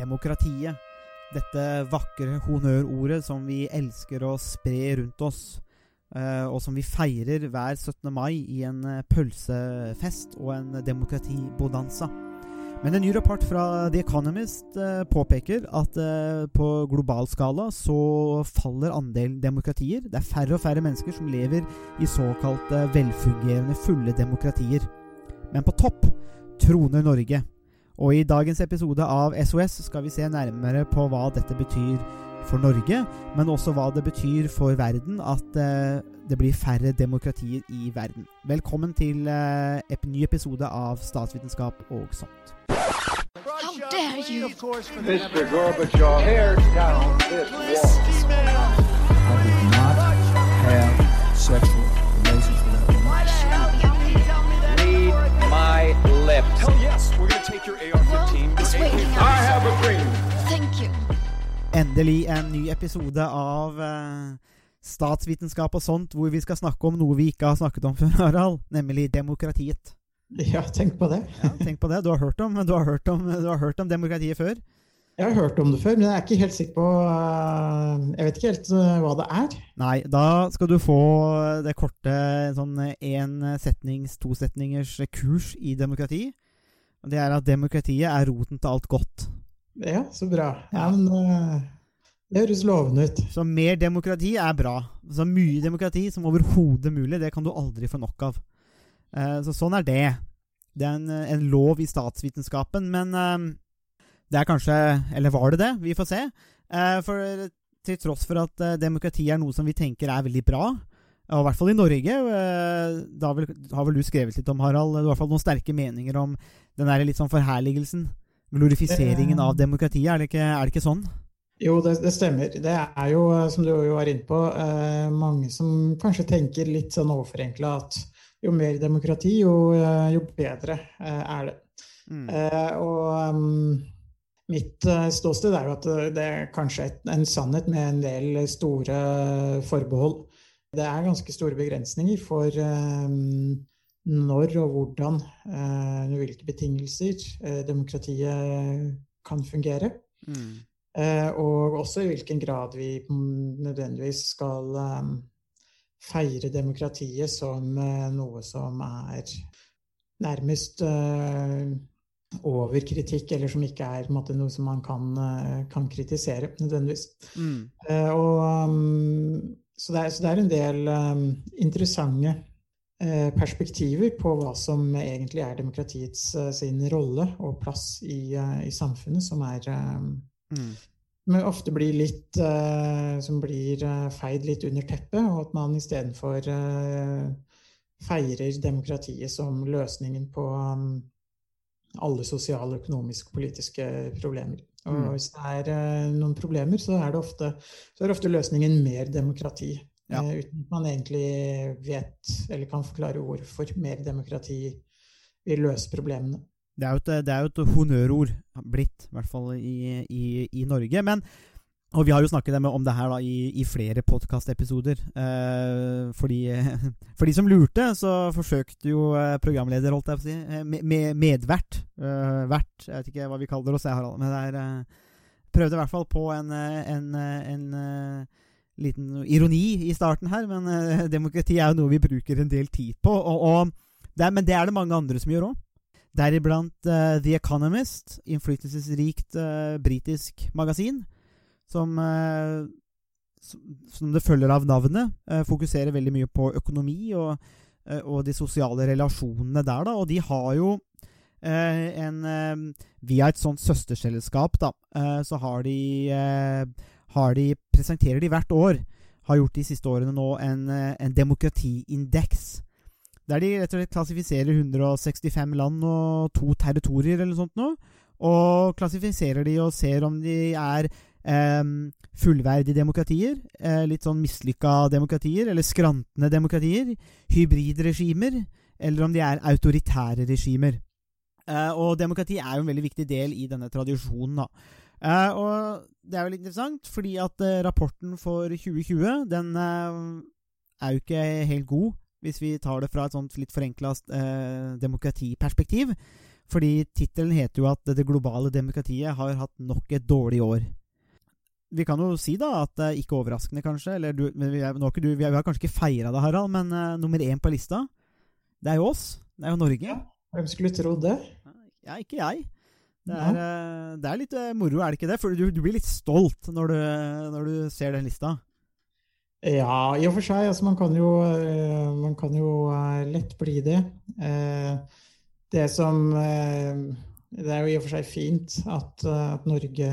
demokratiet. Dette vakre honnørordet som vi elsker å spre rundt oss, eh, og som vi feirer hver 17. mai i en eh, pølsefest og en demokratibonanza. Men en ny rapport fra The Economist eh, påpeker at på global skala så faller andelen demokratier. Det er færre og færre mennesker som lever i såkalte velfungerende, fulle demokratier. Men på topp troner Norge. Og i dagens episode av SOS skal vi se nærmere på hva dette betyr for Norge, men også hva det betyr for verden at eh, det blir færre demokratier i verden. Velkommen til eh, en ny episode av Statsvitenskap og sånt. How dare you? Mr. Gorbachev, tear down this wall. I did not have sexual lips. Hell yes, we're gonna take your AR-15. Well, it's waiting I have a dream. Thank you. Endelig en ny episode av uh, Statsvitenskap og sånt, hvor vi skal snakke om noe vi ikke har snakket om før, Harald, nemlig demokratiet. Ja, tenk på det. Ja, tenk på det. Du har hørt om, du har hørt om, du har hørt om demokratiet før. Jeg har hørt om det før, men jeg er ikke helt sikker på øh, Jeg vet ikke helt øh, hva det er. Nei, da skal du få det korte sånn én setnings, to setningers kurs i demokrati. Det er at demokratiet er roten til alt godt. Ja, så bra. Ja, men Det høres lovende ut. Så mer demokrati er bra. Så mye demokrati som overhodet mulig, det kan du aldri få nok av. Eh, så sånn er det. Det er en, en lov i statsvitenskapen, men eh, det er kanskje Eller var det det? Vi får se. Eh, for til tross for at eh, demokrati er noe som vi tenker er veldig bra, og i hvert fall i Norge eh, Da har vel, du skrevet litt om, Harald, du har i hvert fall noen sterke meninger om den der litt sånn forherligelsen, glorifiseringen av demokratiet. Er det ikke, er det ikke sånn? Jo, det, det stemmer. Det er jo, som du jo var inne på, mange som kanskje tenker litt sånn overforenkla at jo mer demokrati, jo, jo bedre er det. Mm. Eh, og um, mitt eh, ståsted er jo at det- det er kanskje en sannhet med en del store forbehold. Det er ganske store begrensninger for når og hvordan, eh, under hvilke betingelser, eh, demokratiet kan fungere. Mm. Eh, og også i hvilken grad vi nødvendigvis skal feire demokratiet som eh, noe som er nærmest eh, over kritikk, eller som ikke er måte, noe som man kan, eh, kan kritisere nødvendigvis. Mm. Uh, og, um, så, det er, så det er en del um, interessante uh, perspektiver på hva som egentlig er demokratiets uh, sin rolle og plass i, i samfunnet, som er Mm. men ofte blir litt som blir feid litt under teppet, og at man istedenfor uh, feirer demokratiet som løsningen på um, alle sosiale, økonomiske politiske problemer. Og Mm. hvis det er eh, noen problemer, så er det ofte, så er ofte løsningen mer demokrati. Ja. eh, uten at man egentlig vet eller kan forklare hvorfor mer demokrati vil løse problemene. Det er jo et, det er jo et honnørord blitt, i hvert fall i, i, i Norge. Men, og vi har jo snakket om det her da, i, i flere podkastepisoder. Eh, fordi, for de som lurte, så forsøkte jo eh, programleder, holdt jeg på å si, eh, med, med, medvert eh, Vert, jeg vet ikke hva vi kaller oss, jeg, Harald. Men det eh, Prøvde i hvert fall på en, en, en, eh, en eh, liten ironi i starten her, men eh, demokrati er jo noe vi bruker en del tid på. Og, og det er, men det er det mange andre som gjør òg. Deriblant eh, The Economist, innflytelsesrikt britisk magasin, som, eh, som, det følger av navnet, eh, fokuserer veldig mye på økonomi og, eh, og de sosiale relasjonene der, da. Og de har jo en Via et sånt søsterselskap, da, så har de, har de Presenterer de hvert år, har gjort de siste årene nå, en, en demokratiindeks. Der de rett og slett klassifiserer 165 land og to territorier eller noe sånt nå. Og klassifiserer de og ser om de er fullverdige demokratier, eh, litt sånn mislykka demokratier, eller skrantende demokratier, hybridregimer, eller om de er autoritære regimer. Eh, og demokrati er jo en veldig viktig del i denne tradisjonen, da. Eh, og det er jo litt interessant, fordi at rapporten for 2020, den er jo ikke helt god hvis vi tar det fra et sånt litt forenkla demokratiperspektiv. Fordi tittelen heter jo at det globale demokratiet har hatt nok et dårlig år. Vi kan jo si da at det er ikke overraskende, kanskje. Eller du, vi, er, nå du, vi, har, kanskje ikke feira det, Harald, men uh, nummer én på lista, det er jo oss. Det er jo Norge. Ja. Hvem skulle trodd det? Ja, ikke jeg. Det Ja. er, eh, det er litt uh, moro, er det ikke det? For du, du blir litt stolt når du, når du ser den lista. Ja, i og for seg. Altså, man kan jo, man kan jo lett bli det. Det som Det er jo i og for seg fint at, at Norge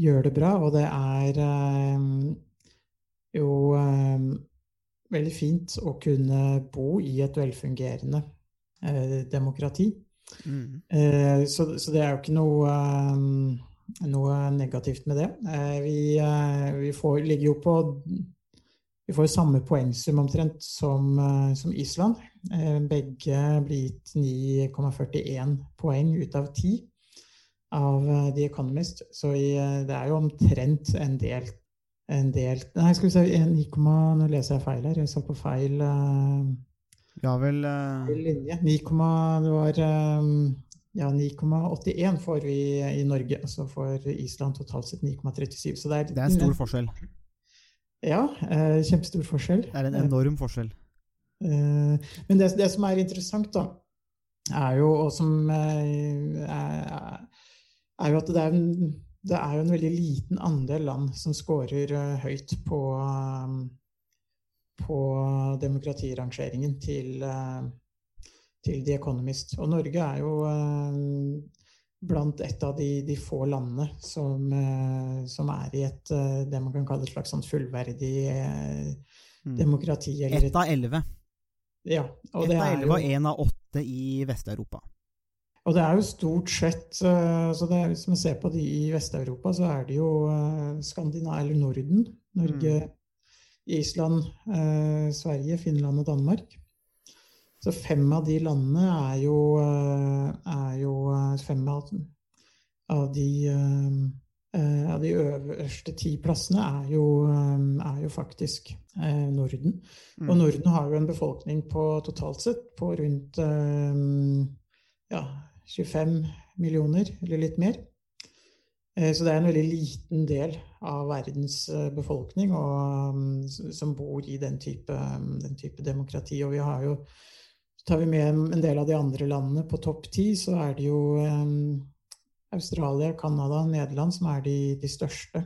gjør det bra, og det er eh, jo eh, veldig fint å kunne bo i et velfungerende eh, demokrati. Mm. Så, så det er jo ikke noe, noe negativt med det. Vi, vi får, ligger jo på Vi får samme poengsum omtrent som, som Island. Begge blir gitt 9,41 poeng ut av 10 av eh, The Economist. Så i, eh, det er jo omtrent en del en del Nei, skal vi se 9, Nå leser jeg feil her. Jeg så på feil uh, Ja vel uh... Linje. 9, det var um, ja, 9,81 får vi i Norge. Så får Island totalt sett 9,37. Så det er, Det er en stor forskjell. Ja, uh, kjempestor forskjell. Det er en enorm forskjell. Men det, det som er interessant, da, er jo, og som er, er jo at det er, en, det er jo en veldig liten andel land som scorer eh, høyt på, eh, på demokratirangeringen til, eh, til The Economist. Og Norge er jo eh, blant et av de, de få landene som, som er i et, det man kan kalle et slags sånn fullverdig Mm. demokrati. Eller et av elleve. ja, og Ett av elleve og én av åtte i Vest-Europa. Og det er jo stort sett eh, så det Hvis man ser på de i Vest-Europa, så er det jo Skandinav Skandina eller Norden. Norge, Island, eh, Sverige, Finland og Danmark. Så fem av de landene er jo, eh, er jo eh, Fem av, av de eh, eh, av de øverste ti plassene er jo, eh, er jo faktisk eh, Norden. Og Mm. Norden har jo en befolkning på totalt sett på rundt eh, ja, 25 millioner, eller litt mer. Eh, Så det er en veldig liten del av verdens eh, befolkning og, mm, som bor i den type, mm, den type demokrati. Og vi har jo Tar vi med en del av de andre landene på topp ti, så er det jo eh, Australia, Canada, Nederland som er de, de største.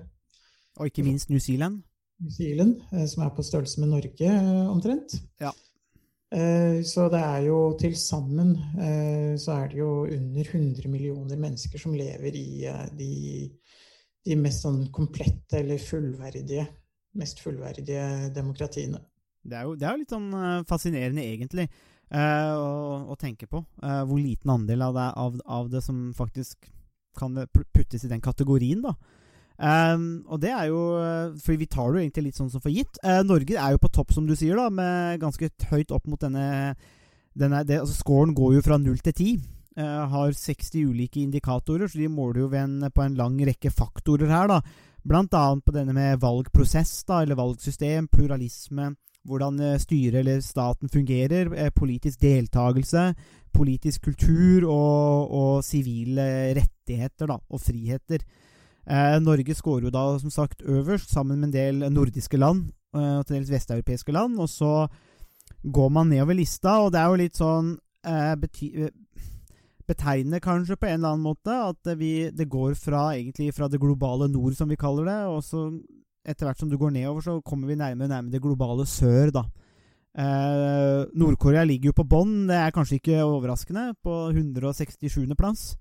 Og ikke minst New Zealand. New Zealand, eh, som er på størrelse med Norge omtrent. Ja. Eh, Så det er jo til sammen eh, så er det jo under 100 millioner mennesker som lever i eh, de, de mest sånn komplette eller fullverdige, mest fullverdige demokratiene. Det er jo, det er litt sånn fascinerende, egentlig, å, å tenke på. hvor liten andel av det, av, av det som faktisk kan puttes i den kategorien, da. Um, og det er jo eh, For vi tar det jo egentlig litt sånn som for gitt. Uh, Norge er jo på topp, som du sier, da, med ganske høyt opp mot denne, denne det, altså Scoren går jo fra null til ti. Eh, har 60 ulike indikatorer, så de måler jo en, på en lang rekke faktorer her, da. Blant annet på denne med valgprosess, da, eller valgsystem, pluralisme, hvordan styret eller staten fungerer, politisk deltakelse, politisk kultur og, og sivile rettigheter da, og friheter. Eh, Norge scorer jo da som sagt øverst, sammen med en del nordiske land eh, og til dels vesteuropeiske land. Og så går man nedover lista, og det er jo litt sånn eh, betegnende kanskje på en eller annen måte at vi, det går fra egentlig fra det globale nord, som vi kaller det, og så etter hvert som du går nedover, så kommer vi nærmere og nærmere det globale sør, da. Eh, Nord-Korea ligger jo på bånn, det er kanskje ikke overraskende, på 167. plass.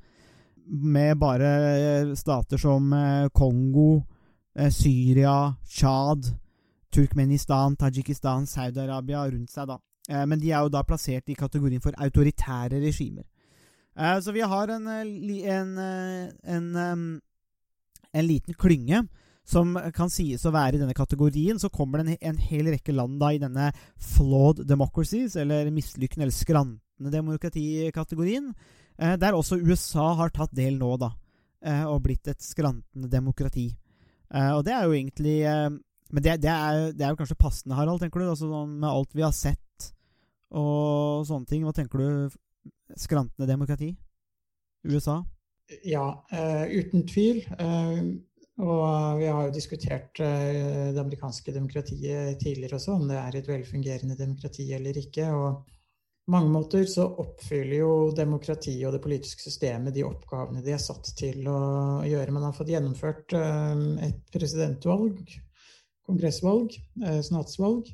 Med bare eh, stater som eh, Kongo, eh, Syria, Tsjad, Turkmenistan, Tadsjikistan, Saudi-Arabia rundt seg, da. Men de er jo da plassert i kategorien for autoritære regimer. Så vi har en, en, en, en liten klynge som kan sies å være i denne kategorien. Så kommer det en, hel rekke land da i denne flawed democracies, eller mislykkende eller skrantende demokratikategorien. Eh, der også USA har tatt del nå, da. Eh, og blitt et skrantende demokrati. Eh, og det er jo egentlig eh, Men det, det, er, det er jo kanskje passende, Harald, tenker du? Altså, sånn, med alt vi har sett og sånne ting. Hva tenker du skrantende demokrati? USA? Ja, eh, uten tvil. Eh, og vi har jo diskutert det amerikanske demokratiet tidligere også, om det er et velfungerende demokrati eller ikke. og mange måter så oppfyller jo demokratiet og det politiske systemet de oppgavene de er satt til å gjøre. Man har fått gjennomført eh, et presidentvalg, kongressvalg, eh, senatsvalg.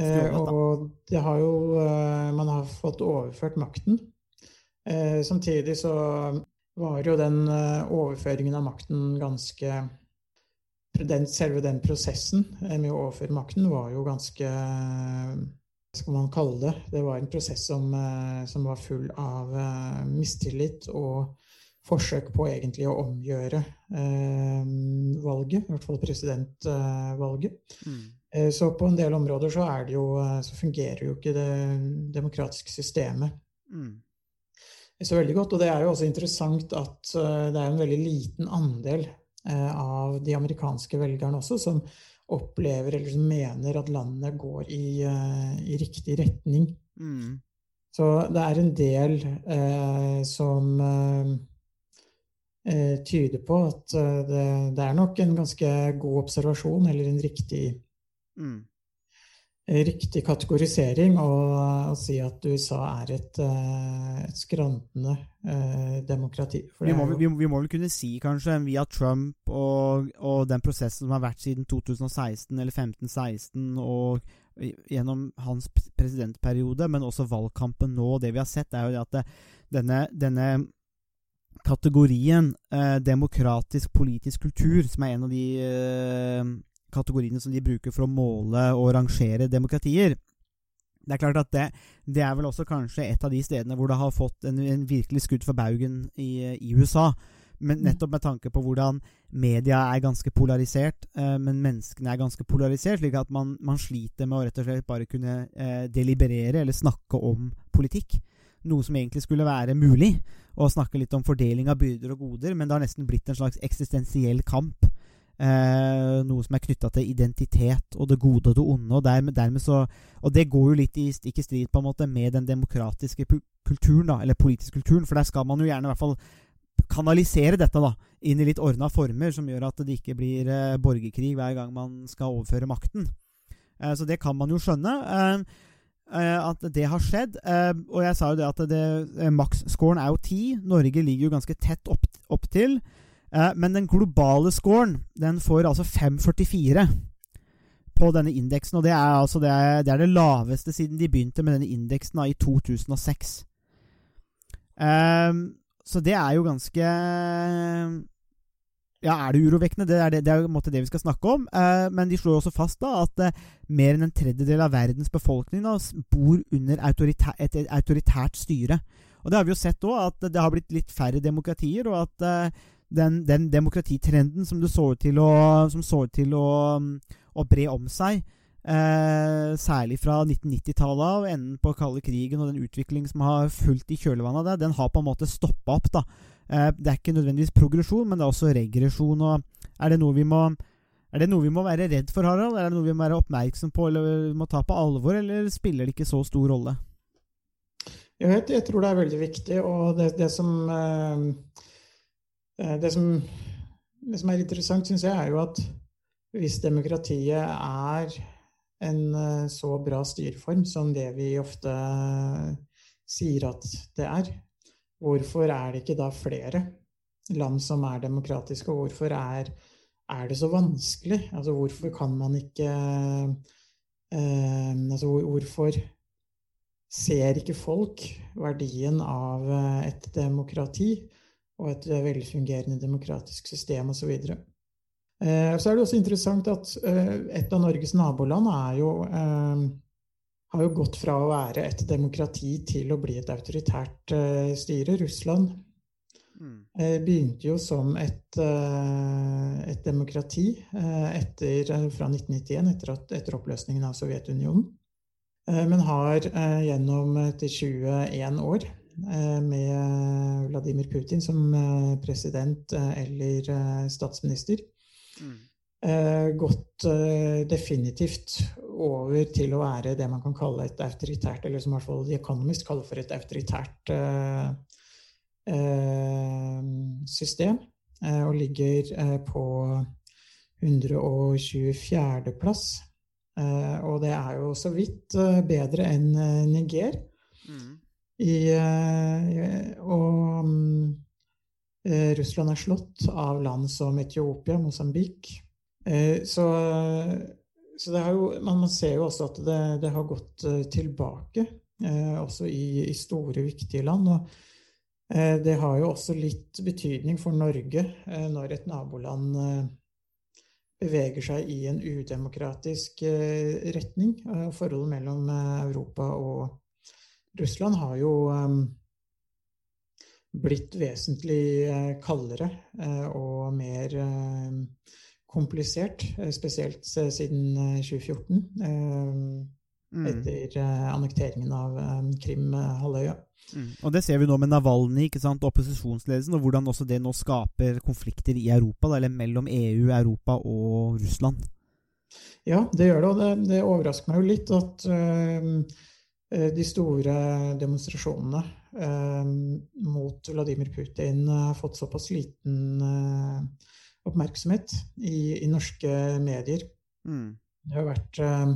Eh, og det har jo Man har fått overført makten. Samtidig så var jo den overføringen av makten ganske den, Selve den prosessen med å overføre makten var jo ganske skal man kalle det? Det var en prosess som, eh, som var full av eh, mistillit og forsøk på egentlig å omgjøre eh, valget, i hvert fall presidentvalget. Mm. Eh, så på en del områder så, er det jo, eh, så fungerer jo ikke det demokratiske systemet Mm. så veldig godt. Og det er jo også interessant at det er en veldig liten andel eh, av de amerikanske velgerne også som opplever eller som mener at landet går i, eh, i riktig retning. Mm. Så det er en del eh, som eh, eh, tyder på at eh, det, det er nok en ganske god observasjon, eller en riktig, Mm. Riktig kategorisering, å, å si at USA er et, eh, et skrantende eh, demokrati. For Vi må, jo- vi, vi må vel kunne si, kanskje, via Trump og, og den prosessen som har vært siden 2016 eller 15-16, og gjennom hans presidentperiode, men også valgkampen nå, det vi har sett, er jo at det, denne, denne kategorien eh, demokratisk politisk kultur, som er en av de eh, kategoriene som de bruker for å måle og rangere demokratier, det er klart at det, det er vel også kanskje et av de stedene hvor det har fått en, en virkelig skudd for baugen i, i USA. Men Mm. nettopp med tanke på hvordan media er ganske polarisert, eh, men menneskene er ganske polarisert, slik at man, man sliter med å rett og slett bare kunne eh, deliberere eller snakke om politikk. Noe som egentlig skulle være mulig, å snakke litt om fordeling av byrder og goder, men det har nesten blitt en slags eksistensiell kamp. Eh, noe som er knytta til identitet og det gode og det onde. Og dermed, dermed så Og det går jo litt i stikk i strid på en måte med den demokratiske kulturen, da, eller politiske kulturen, for der skal man jo gjerne i hvert fall kanalisere dette da, inn i litt ordna former, som gjør at det ikke blir eh, borgerkrig hver gang man skal overføre makten. Eh, så det kan man jo skjønne. Eh, eh, at det har skjedd. Eh, og jeg sa jo det at det, maksscoren er jo 10. Norge ligger jo ganske tett opp, opp. Eh, men den globale scoren den får altså 5,44 på denne indeksen. Og det er, altså, det, det er det laveste siden de begynte med denne indeksen i 2006. Um, så det er jo ganske Ja, er det urovekkende? Det er, det, er på en måte det vi skal snakke om. Uh, men de slår også fast da at uh, mer enn en tredjedel av verdens befolkning da, bor under autoritæ et, et autoritært styre. Og det har vi jo sett òg, at det har blitt litt færre demokratier, og at eh, den, den demokratitrenden som, så til å, så ut til å, mm, å bre om seg, eh, særlig fra 1990-tallet av, enden på kalde krigen og den utvikling som har fulgt i kjølvannet av det, den har på en måte stoppa opp. da. Eh, det er ikke nødvendigvis progresjon, men det er også regresjon. og Er det noe vi må noe vi må være redd for, Harald? Er det noe vi må være oppmerksom på eller vi må ta på alvor, eller spiller det ikke så stor rolle? Jeg, vet, jeg tror det er veldig viktig, og det, det, som, eh, det, som, det som er interessant, syns jeg, er jo at hvis demokratiet er en eh, så bra styreform som det vi ofte eh, sier at det er, hvorfor er det ikke da flere land som er demokratiske, og hvorfor er, er det så vanskelig? Altså hvorfor kan man ikke eh, Altså hvorfor ser ikke folk verdien av eh, et demokrati og et eh, velfungerende demokratisk system osv. Eh, Så er det også interessant at eh, et av Norges naboland jo, eh, har jo gått fra å være et demokrati til å bli et autoritært styre. Russland eh, begynte jo som et, et demokrati etter, fra 1991, etter, at, etter oppløsningen av Sovjetunionen. Men har gjennom til 21 år med Vladimir Putin som eh, president eh, eller eh, statsminister eh, gått eh, definitivt over til å være det man kan kalle et autoritært, eller som i hvert fall The Economist kaller for et autoritært eh, eh, system, eh, og ligger eh, på 124. plass. Eh, og det er jo så vidt eh, bedre enn Niger. Niger. I, eh, og mm, eh, Russland er slått av land som Etiopia, Mosambik. Eh, så så jo, man, ser jo også at det, det har gått tilbake, også i, i store, viktige land. Og det har jo også litt betydning for Norge når et naboland beveger seg i en udemokratisk retning. Forholdet mellom Europa og Russland har jo eh, blitt vesentlig eh, kaldere eh, og mer eh, komplisert, eh, spesielt siden eh, 2014. eh, Mm. Etter annekteringen av Krim-halvøya. Mm. Og det ser vi nå med Navalny ikke opposisjonsledelsen, og hvordan også det nå skaper konflikter i Europa, da, eller mellom EU, Europa og Russland. Ja, det gjør det, og det, det overrasker meg jo litt at eh, de store demonstrasjonene eh, mot Vladimir Putin har fått såpass liten eh, oppmerksomhet i, i norske medier. Mm. Det har vært eh,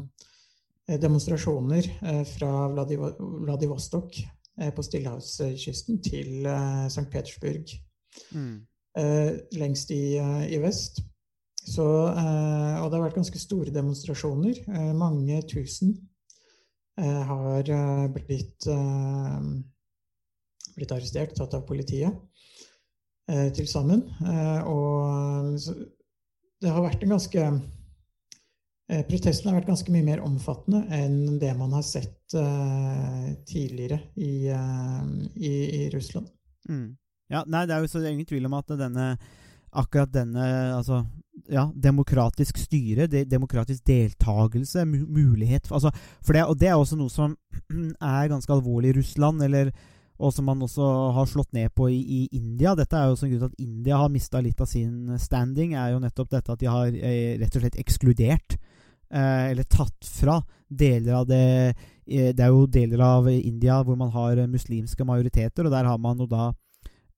demonstrasjoner eh, fra Vladivostok eh, på Stillehavskysten til eh, St. Petersburg Mm. eh, lengst i, eh, i vest. Så, eh, og det har vært ganske store demonstrasjoner. Eh, mange tusen eh, har eh, blitt, eh, blitt arrestert, tatt av politiet eh, til sammen. Eh, og det har vært en ganske eh, Protesten har vært ganske mye mer omfattende enn det man har sett eh, tidligere i, eh, i, i Russland. Mm. Ja, nei, det er jo så ingen tvil om at denne akkurat denne altså, ja, demokratisk styre, de, demokratisk deltakelse, mu mulighet altså, for det, Og det er også noe som er ganske alvorlig i Russland, eller, og som man også har slått ned på i, i India. Dette er jo også en grunn til at India har mista litt av sin standing, er jo nettopp dette at de har eh, rett og slett ekskludert, eh, eller tatt fra, deler av det eh, Det er jo deler av India hvor man har eh, muslimske majoriteter, og der har man jo da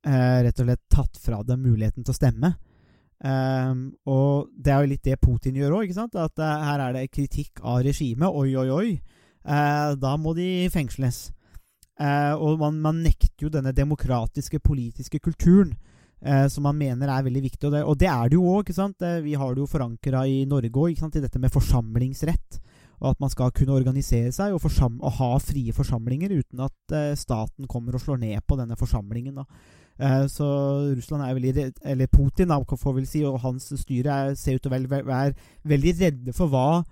eh, rett og slett tatt fra dem muligheten til å stemme. Um, og det er jo litt det Putin gjør òg, at uh, her er det kritikk av regimet. Oi, oi, oi. Uh, da må de fengsles. Uh, og man, man nekter jo denne demokratiske politiske kulturen. som man mener er veldig viktig. Og det, og det er det jo òg. Vi har det jo forankra i Norge òg, i dette med forsamlingsrett. Og at man skal kunne organisere seg og, og ha frie forsamlinger uten at staten kommer og slår ned på denne forsamlingen. da. Eh, så Russland er veldig redd, eller Putin får vel si, og hans styre er, ser ut til å være, veldig redde for hva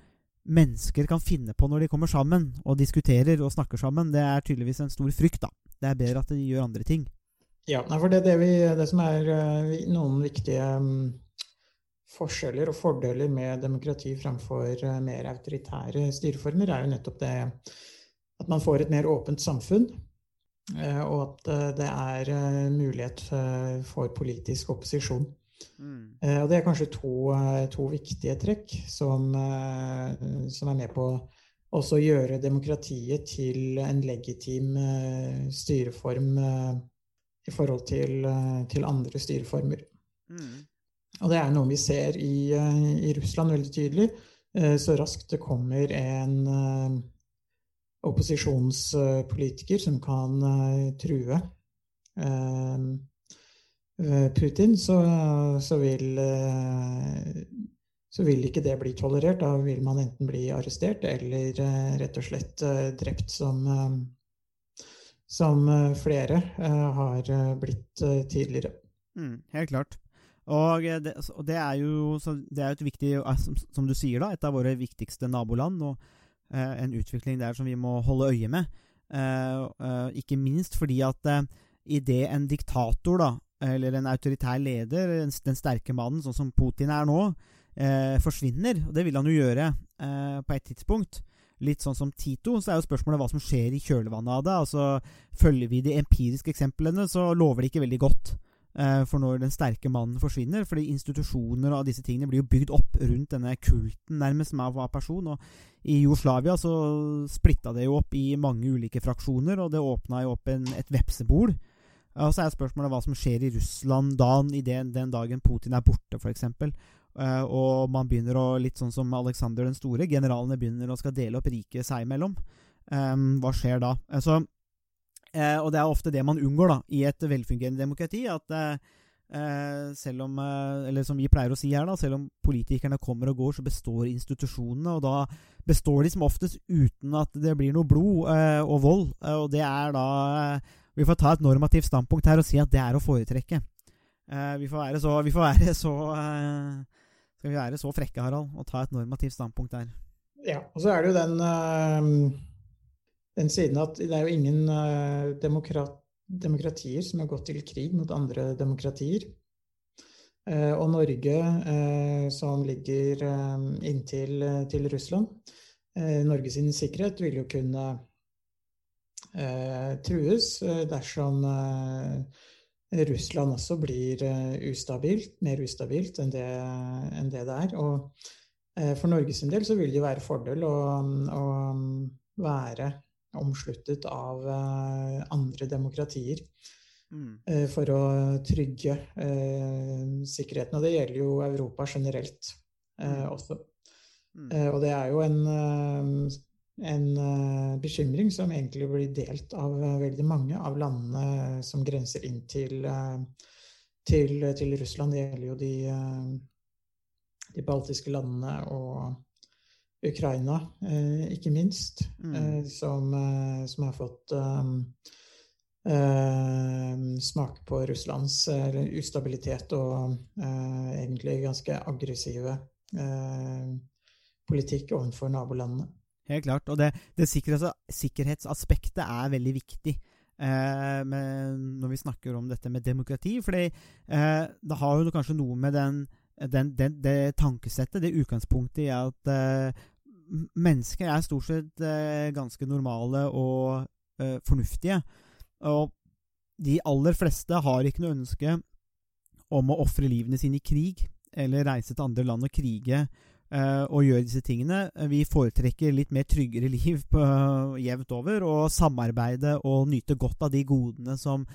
mennesker kan finne på når de kommer sammen og diskuterer og snakker sammen. Det er tydeligvis en stor frykt. da. Det er bedre at de gjør andre ting. Ja, for det, det, vi, det som er eh, noen viktige mm, forskjeller og fordeler med demokrati fremfor eh, mer autoritære styreformer, er jo nettopp det at man får et mer åpent samfunn. Eh, Og at eh, det er eh, mulighet for politisk opposisjon. Mm. Og det er kanskje to, to viktige trekk som, som er med på også å gjøre demokratiet til en legitim styreform i forhold til, til andre styreformer. Og det er noe vi ser i, i Russland veldig tydelig. Så raskt det kommer en opposisjonspolitiker som kan eh, true eh, eh, Putin, så, så, vil, så vil ikke det bli tolerert. Da vil man enten bli arrestert eller rett og slett drept, som, som flere har blitt tidligere. Mm, helt klart. Og det, og det er jo det er et viktig, som, som du sier, da, et av våre viktigste naboland. Og en utvikling der som vi må holde øye med. Eh, eh, ikke minst fordi at uh, idet en diktator, da, eller en autoritær leder, en, den sterke mannen, sånn som Putin er nå, eh, forsvinner, og det vil han jo gjøre eh, på et tidspunkt, litt sånn som Tito, så er jo spørsmålet hva som skjer i kjølvannet av det. Altså, Følger vi de empiriske eksemplene, så lover det ikke veldig godt. Eh, for når den sterke mannen forsvinner. Fordi institusjoner og disse tingene blir jo bygd opp rundt denne kulten nærmest som er person. Og i Jugoslavia så splitta det jo opp i mange ulike fraksjoner, og det åpna jo opp en, et vepsebol. Og så er spørsmålet hva som skjer i Russland dagen i den, den dagen Putin er borte, f.eks. Uh, og man begynner å, litt sånn som Alexander den store, generalene begynner å skal dele opp riket seg imellom. Um, hva skjer da? Altså, uh, og det er ofte det man unngår da, i et velfungerende demokrati. At eh, selv om Eller som vi pleier å si her, da, selv om politikerne kommer og går, så består institusjonene. Og da består de som oftest uten at det blir noe blod og vold. og det er da Vi får ta et normativt standpunkt her og si at det er å foretrekke. vi får være så, vi får være så skal vi være så frekke, Harald, og ta et normativt standpunkt der? Ja, og så er det jo den, den siden at det er jo ingen uh, demokrat, demokratier som har gått til krig mot andre demokratier. Uh, og Norge, som ligger inntil til Russland, Norges sikkerhet vil jo kunne trues dersom Russland også blir eh, ustabilt, mer ustabilt enn det, enn det, det er. Og eh, for Norges del så vil det jo være fordel å, å være omsluttet av eh, andre demokratier. Mm. For å trygge eh, sikkerheten. Og det gjelder jo Europa generelt eh, mm. også. Mm. Eh, og det er jo en en bekymring som egentlig blir delt av veldig mange av landene som grenser inn til, til, til, Russland. Det gjelder jo de, de baltiske landene og Ukraina, ikke minst, mm. som, som, har fått smake på Russlands ustabilitet og egentlig ganske aggressive politikk overfor nabolandene. Helt klart. Og det, det sikkerhets, sikkerhetsaspektet er veldig viktig eh, når vi snakker om dette med demokrati. For eh, det har jo kanskje noe med den, den, den, det tankesettet, det utgangspunktet i at eh, mennesker er stort sett eh, ganske normale og eh, fornuftige. Og de aller fleste har ikke noe ønske om å ofre livene sine i krig, eller reise til andre land og krige eh, og gjøre disse tingene. Vi foretrekker litt mer tryggere liv på, jevnt over, og samarbeide og nyte godt av de godene som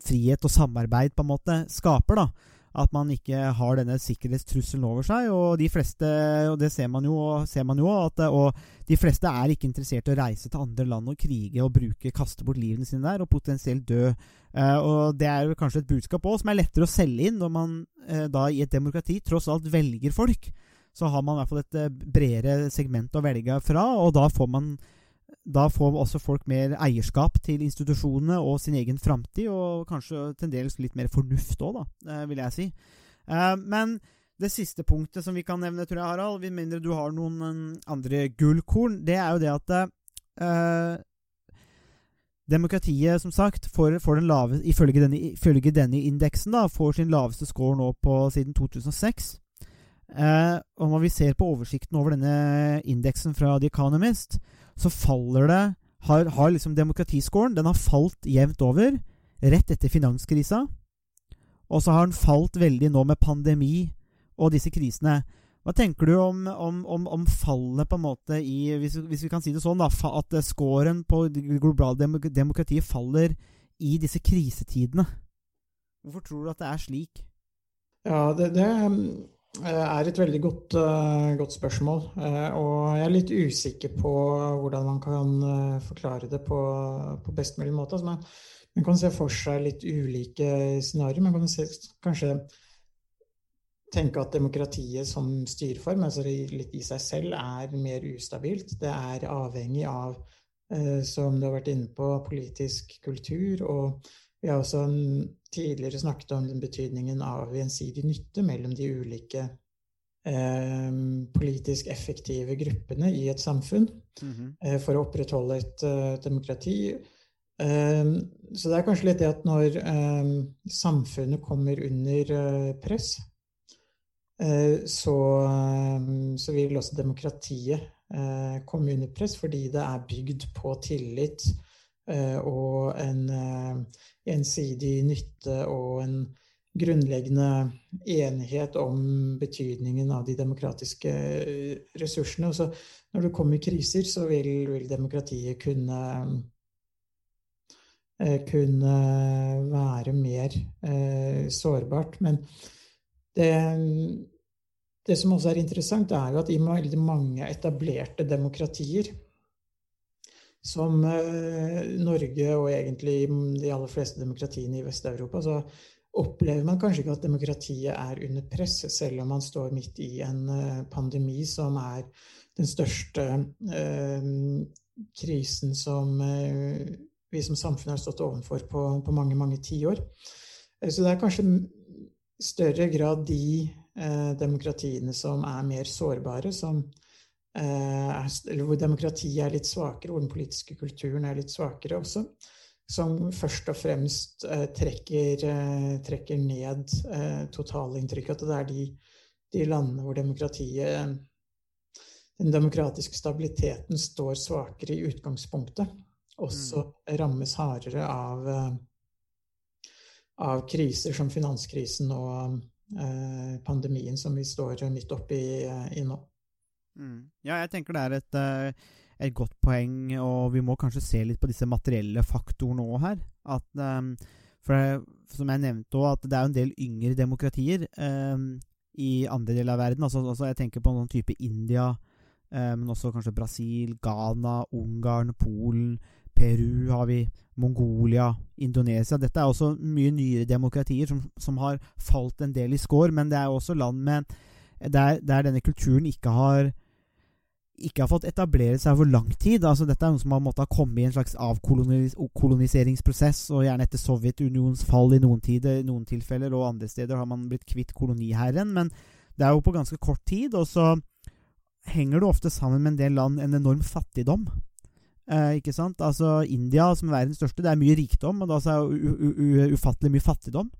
frihet og samarbeid på en måte skaper. da. At man ikke har denne sikkerhetstrusselen over seg. Og de fleste, og det ser man jo, ser man jo at, og de fleste er ikke interessert i å reise til andre land og krige og bruke, kaste bort livene sine der, og potensielt dø. Uh, og Det er jo kanskje et budskap også, som er lettere å selge inn når man uh, da i et demokrati tross alt velger folk så har man i hvert fall et eh, bredere segment å velge fra, og da får man da får også folk mer eierskap til institusjonene og sin egen framtid, og kanskje til dels litt mer fornuft òg, da, eh, vil jeg si. Eh, men det siste punktet som vi kan nevne, tror jeg, Harald, med mindre du har noen andre gullkorn, det er jo det at eh, Demokratiet, som sagt, får, får den lave, ifølge, denne, ifølge denne indeksen, da, får sin laveste score nå på siden 2006. Eh, og når vi ser på oversikten over denne indeksen fra The Economist, så faller det har, har liksom Demokratiscoren den har falt jevnt over rett etter finanskrisa. Og så har den falt veldig nå med pandemi og disse krisene. Hva tenker du om, om, om, om fallet på en måte i hvis, hvis, vi kan si det sånn, da, at scoren på globalt demokrati faller i disse krisetidene? Hvorfor tror du at det er slik? Ja, det, det er et veldig godt, uh, godt, spørsmål. Uh, og jeg er litt usikker på hvordan man kan forklare det på, på, best mulig måte. Altså man, man, kan se for seg litt ulike scenarioer. Man kan se, kanskje tenke at demokratiet som styreform, altså litt i seg selv, er mer ustabilt. Det er avhengig av, som du har vært inne på, politisk kultur og vi har også tidligere snakket om den betydningen av gjensidig nytte mellom de ulike eh, politisk effektive gruppene i et samfunn mm -hmm. eh, for å opprettholde et uh, demokrati. Eh, så det er kanskje litt det at når eh, samfunnet kommer under eh, press, så, så, vil også demokratiet komme under press fordi det er bygd på tillit og en gjensidig nytte og en grunnleggende enighet om betydningen av de demokratiske eh, ressursene. Så når det kommer kriser, så vil, vil demokratiet kunne eh, kunne være mer eh, sårbart. Men det, det som også er interessant, er jo at i veldig mange etablerte demokratier, som eh, Norge og egentlig de aller fleste demokratiene i Vest-Europa, så opplever man kanskje ikke at demokratiet er under press, selv om man står midt i en eh, pandemi som er den største eh, krisen som eh, vi som samfunn har stått overfor på, på mange, mange tiår. Eh, så det er kanskje større grad de eh, demokratiene som er mer sårbare, som eller hvor demokratiet er litt svakere, hvor den politiske kulturen er litt svakere også som først og fremst eh, trekker, eh, trekker, ned eh, totalinntrykket. At det er de, de, landene hvor demokratiet Den demokratiske stabiliteten står svakere i utgangspunktet. Også mm. rammes hardere av, eh, av kriser som finanskrisen og eh, pandemien som vi står midt oppi i nå. Mm. Ja, jeg tenker det er et uh et godt poeng, og vi må kanskje se litt på disse materielle faktorene òg her. At, um, for det, som jeg nevnte òg, at det er en del yngre demokratier um, i andre deler av verden. Altså, altså, jeg tenker på noen type India, um, men også kanskje Brasil, Ghana, Ungarn, Polen, Peru har vi, Mongolia, Indonesia. Dette er også mye nyere demokratier som, som har falt en del i skår, men det er også land med der, der denne kulturen ikke har ikke har fått etablere seg over lang tid. Altså, dette er noe som har måttet ha kommet i en slags avkoloniseringsprosess, og gjerne etter Sovjetunionens fall i noen tider, noen tilfeller, og andre steder har man blitt kvitt koloniherren. Men det er jo på ganske kort tid, og så henger det ofte sammen med en del land en enorm fattigdom. Eh, ikke sant? Altså India, som er verdens største, det er mye rikdom, og det er altså ufattelig mye fattigdom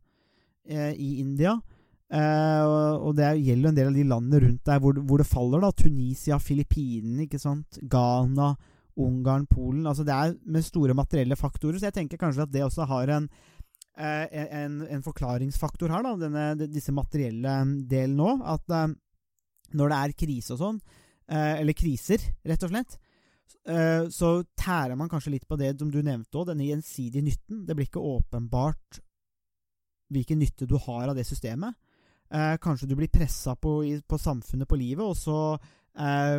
eh, i India. Uh, og det gjelder en del av de landene rundt der hvor, hvor det faller. da Tunisia, Filippinene, ikke sant Ghana, Ungarn, Polen. altså Det er med store materielle faktorer. Så jeg tenker kanskje at det også har en, uh, en, en forklaringsfaktor her, da denne, disse materielle delen nå. At uh, når det er krise og sånn, eller kriser, rett og slett, så tærer man kanskje litt på det som du nevnte òg, denne gjensidige nytten. Det blir ikke åpenbart hvilken nytte du har av det systemet. Eh, kanskje du blir pressa på, på, samfunnet, på livet, og så eh,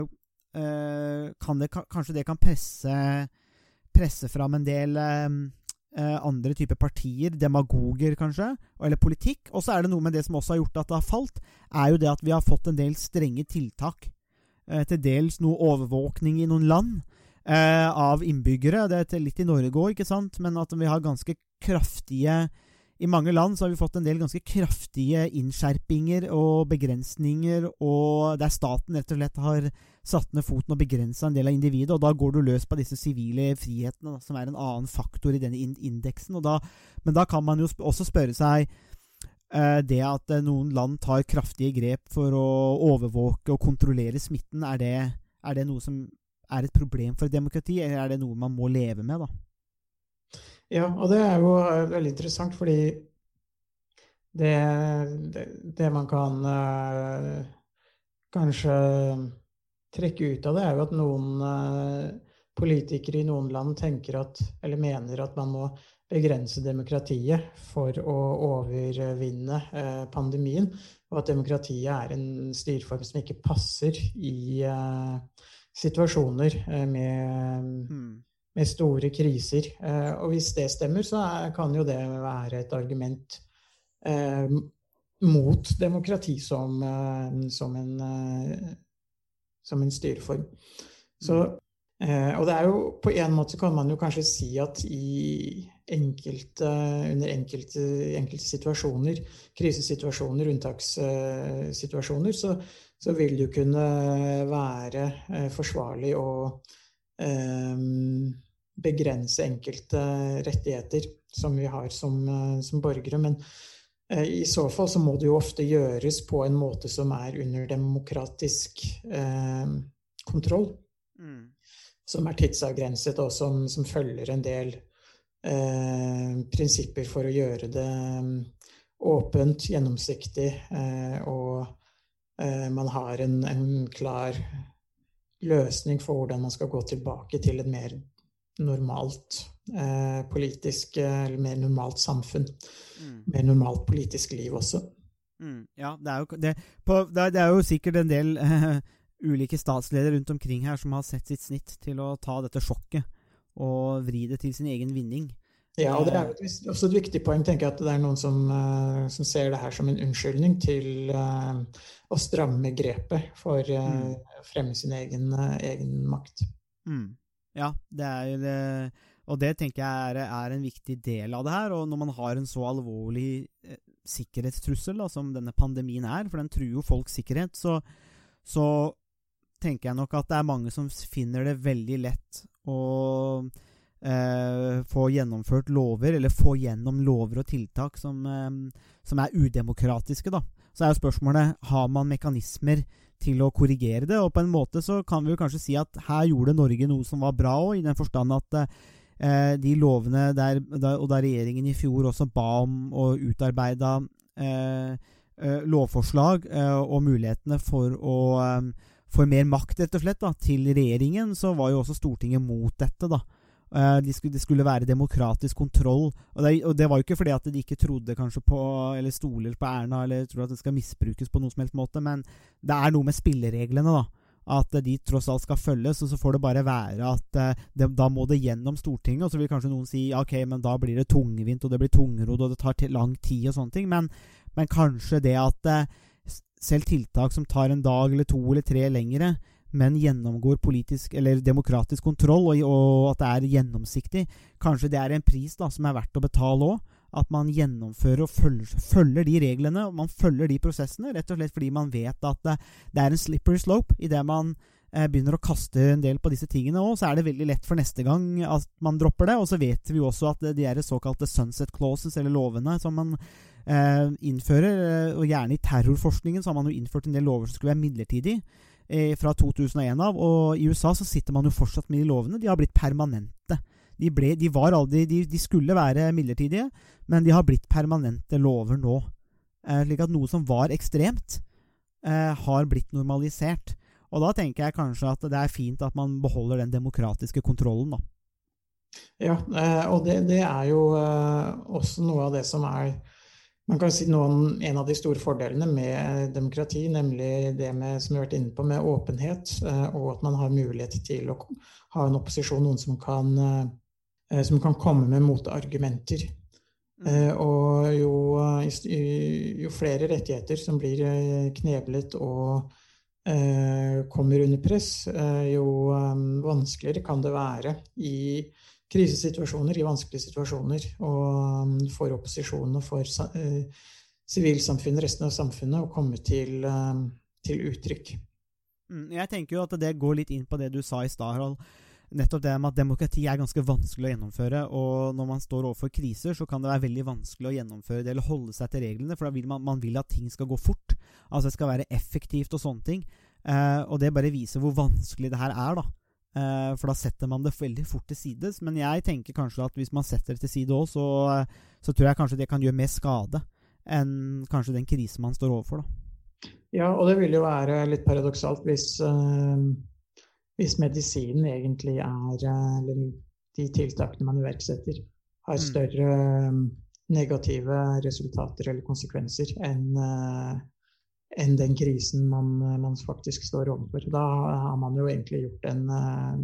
eh, kan det kanskje det kan presse, presse fram en del eh, eh, andre typer partier, demagoger kanskje, eller politikk. Og så er det noe med det som også har gjort at det har falt, er jo det at vi har fått en del strenge tiltak. Eh, til dels noe overvåkning i noen land. av innbyggere. Det er litt i Norge òg, ikke sant, men at vi har ganske kraftige i mange land så har vi fått en del ganske kraftige innskjerpinger og begrensninger, og der staten rett og slett har satt ned foten og begrensa en del av individet. Og da går du løs på disse sivile frihetene, som er en annen faktor i denne indeksen. Da, men da kan man jo også spørre seg eh, det at uh, noen land tar kraftige grep for å overvåke og kontrollere smitten, er det, er det noe som er et problem for et demokrati, eller er det noe man må leve med, da? Ja, og det er jo eh, veldig interessant, fordi det, det, det man kan uh, kanskje trekke ut av det, er jo at noen uh, politikere i noen land tenker at, eller mener at man må begrense demokratiet for å overvinne uh, pandemien, og at demokratiet er en styreform som ikke passer i situasjoner med mm med store kriser. Eh, og hvis det stemmer, så kan jo det være et argument eh, mot demokrati som, eh, som, en, som en styreform. Så, og det er jo På en måte kan man jo kanskje si at i enkelte, under enkelte, enkelte situasjoner, krisesituasjoner, unntakssituasjoner, så, så vil det jo kunne være forsvarlig å begrense enkelte rettigheter som vi har som, eh, som, borgere. Men eh, i så fall så må det jo ofte gjøres på en måte som er under demokratisk eh, kontroll. Mm. Som er tidsavgrenset, og som, som følger en del eh, prinsipper for å gjøre det åpent, gjennomsiktig, eh, og eh, man har en, en klar løsning for hvordan man skal gå tilbake til et mer normalt eh, politisk Eller mer normalt samfunn. Mm. Mer normalt politisk liv også. Mm, ja, det er, jo, det, på, det, er, det er jo sikkert en del eh, ulike statsledere rundt omkring her som har sett sitt snitt til å ta dette sjokket og vri det til sin egen vinning. Ja, og det er vis- også et viktig poeng, tenker jeg, at det er noen som, eh, som ser det her som en unnskyldning til uh, å stramme grepet for å uh, å fremme sin egen, uh, egen makt. Mm. Ja, det er Og det tenker jeg er, er en viktig del av det her. Og når man har en så alvorlig eh, sikkerhetstrussel da, som denne pandemien er, for den truer jo folks sikkerhet, så, så tenker jeg nok at det er mange som finner det veldig lett å eh, få gjennomført lover, eller få gjennom lover og tiltak som, eh, som er udemokratiske, da. Så er jo spørsmålet har man mekanismer til å korrigere det. Og på en måte så kan vi jo kanskje si at her gjorde Norge noe som var bra òg, i den forstand at eh, de lovene der, der, og da regjeringen i fjor også ba om å utarbeide eh, eh, lovforslag eh, og mulighetene for å for mer makt, rett og slett, da, til regjeringen, så var jo også Stortinget mot dette. da. Eh, de skulle, det skulle være demokratisk kontroll. Og det, og det var jo ikke fordi at de ikke trodde kanskje på eller stoler på Erna eller tror at det skal misbrukes på noen som helst måte, men det er noe med spillereglene. da, At de tross alt skal følges, og så får det bare være at eh, det, da må det gjennom Stortinget. Og så vil kanskje noen si ok, men da blir det tungvint, og det blir tungrodd, og det tar lang tid og sånne ting. Men, men kanskje det at eh, selv tiltak som tar en dag eller to eller tre lengre, men gjennomgår politisk eller demokratisk kontroll, og, og at det er gjennomsiktig, kanskje det er en pris da, som er verdt å betale òg. At man gjennomfører og følger, følger de reglene og man følger de prosessene, rett og slett fordi man vet at det, det er en slippery slope idet man eh, begynner å kaste en del på disse tingene òg, så er det veldig lett for neste gang at man dropper det. Og så vet vi jo også at de er såkalte sunset clauses, eller lovene, som man eh, innfører, eh, og gjerne i terrorforskningen så har man jo innført en del lover som skulle være midlertidige fra 2001 av. Og i USA så sitter man jo fortsatt med de lovene. De har blitt permanente. De, ble, de, aldri, de, de skulle være midlertidige, men de har blitt permanente lover nå. Eh, slik at noe som var ekstremt, eh, har blitt normalisert. Og da tenker jeg kanskje at det er fint at man beholder den demokratiske kontrollen, da. Ja, eh, og det, det er jo eh, også noe av det som er man kan si noen, En av de store fordelene med demokrati, nemlig det med, som vi har vært inne på, med åpenhet, eh, og at man har mulighet til å ha en opposisjon, noen som kan, eh, som kan komme med motargumenter. Mm. og jo, eh, st- i- jo flere rettigheter som blir kneblet og kommer under press, jo vanskeligere kan det være i krisesituasjoner, i vanskelige situasjoner, og for opposisjonen og for eh, sivilsamfunnet, resten av samfunnet, å komme til, um, til uttrykk. Mm, Jeg tenker jo at det går litt inn på det du sa i stad, Harald. Nettopp det med at demokrati er ganske vanskelig å gjennomføre. Og når man står overfor kriser, så kan det være veldig vanskelig å gjennomføre det eller holde seg til reglene. For da vil man, man vil at ting skal gå fort. Altså det skal være effektivt og sånne ting. Eh, og det bare viser hvor vanskelig det her er, da. Eh, for da setter man det veldig fort til sides. Men jeg tenker kanskje at hvis man setter det til side òg, så, så tror jeg kanskje det kan gjøre mer skade enn kanskje den krisen man står overfor, da. Ja, og det vil jo være litt paradoksalt hvis, eh, hvis medisinen egentlig er eh, Eller de tiltakene man iverksetter, har Mm. større eh, negative resultater eller konsekvenser enn eh, enn den krisen man, man faktisk står overfor. Da har man jo egentlig gjort en eh,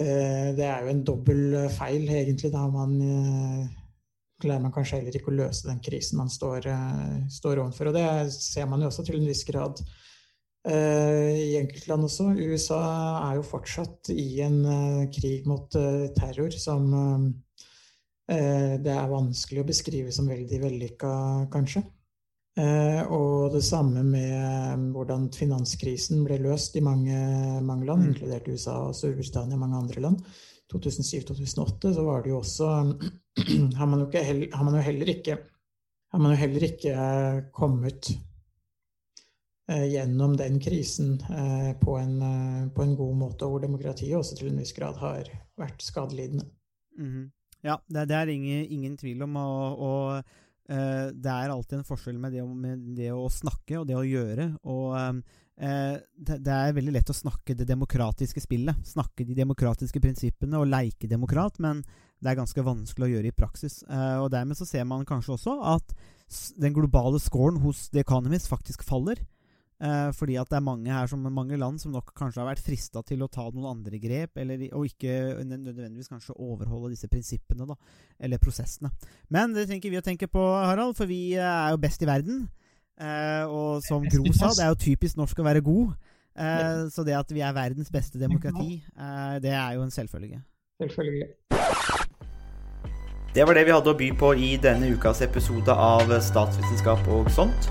eh, Det er jo en dobbel feil, egentlig. Da har man eh, klarer man kanskje heller ikke å løse den krisen man står, eh, står overfor. Og det ser man jo også til en viss grad eh, i enkeltland også. USA er jo fortsatt i en eh, krig mot eh, terror som eh, det er vanskelig å beskrive som veldig vellykka, kanskje. Eh, og det samme med eh, hvordan finanskrisen ble løst i mange, mange land, Mm. inkludert USA og Storbritannia og mange andre land. 2007-2008 så var det jo også har man jo, ikke, har man jo heller ikke har man jo heller ikke eh, kommet gjennom den krisen på en, på en god måte, hvor demokratiet også til en viss grad har vært skadelidende. Mhm. Ja, det, det er ingen, ingen tvil om. Og, og eh, det er alltid en forskjell med det, med det å snakke og det å gjøre. Og uh, det, det er veldig lett å snakke det demokratiske spillet. Snakke de demokratiske prinsippene og leike demokrat, men det er ganske vanskelig å gjøre i praksis. Uh, og dermed så ser man kanskje også at den globale scoren hos The Economist faktisk faller. Eh, fordi at det er mange her som mange land som nok kanskje har vært frista til å ta noen andre grep, eller, og ikke nødvendigvis kanskje overholde disse prinsippene, da, eller prosessene. Men det trenger vi å tenke på, Harald, for vi eh, er jo best i verden. Eh, og som Gro sa, det er jo typisk norsk å være god. Eh, så det at vi er verdens beste demokrati, eh, det er jo en selvfølge. Selvfølgelig. Det var det vi hadde å by på i denne ukas episode av Statsvitenskap og sånt.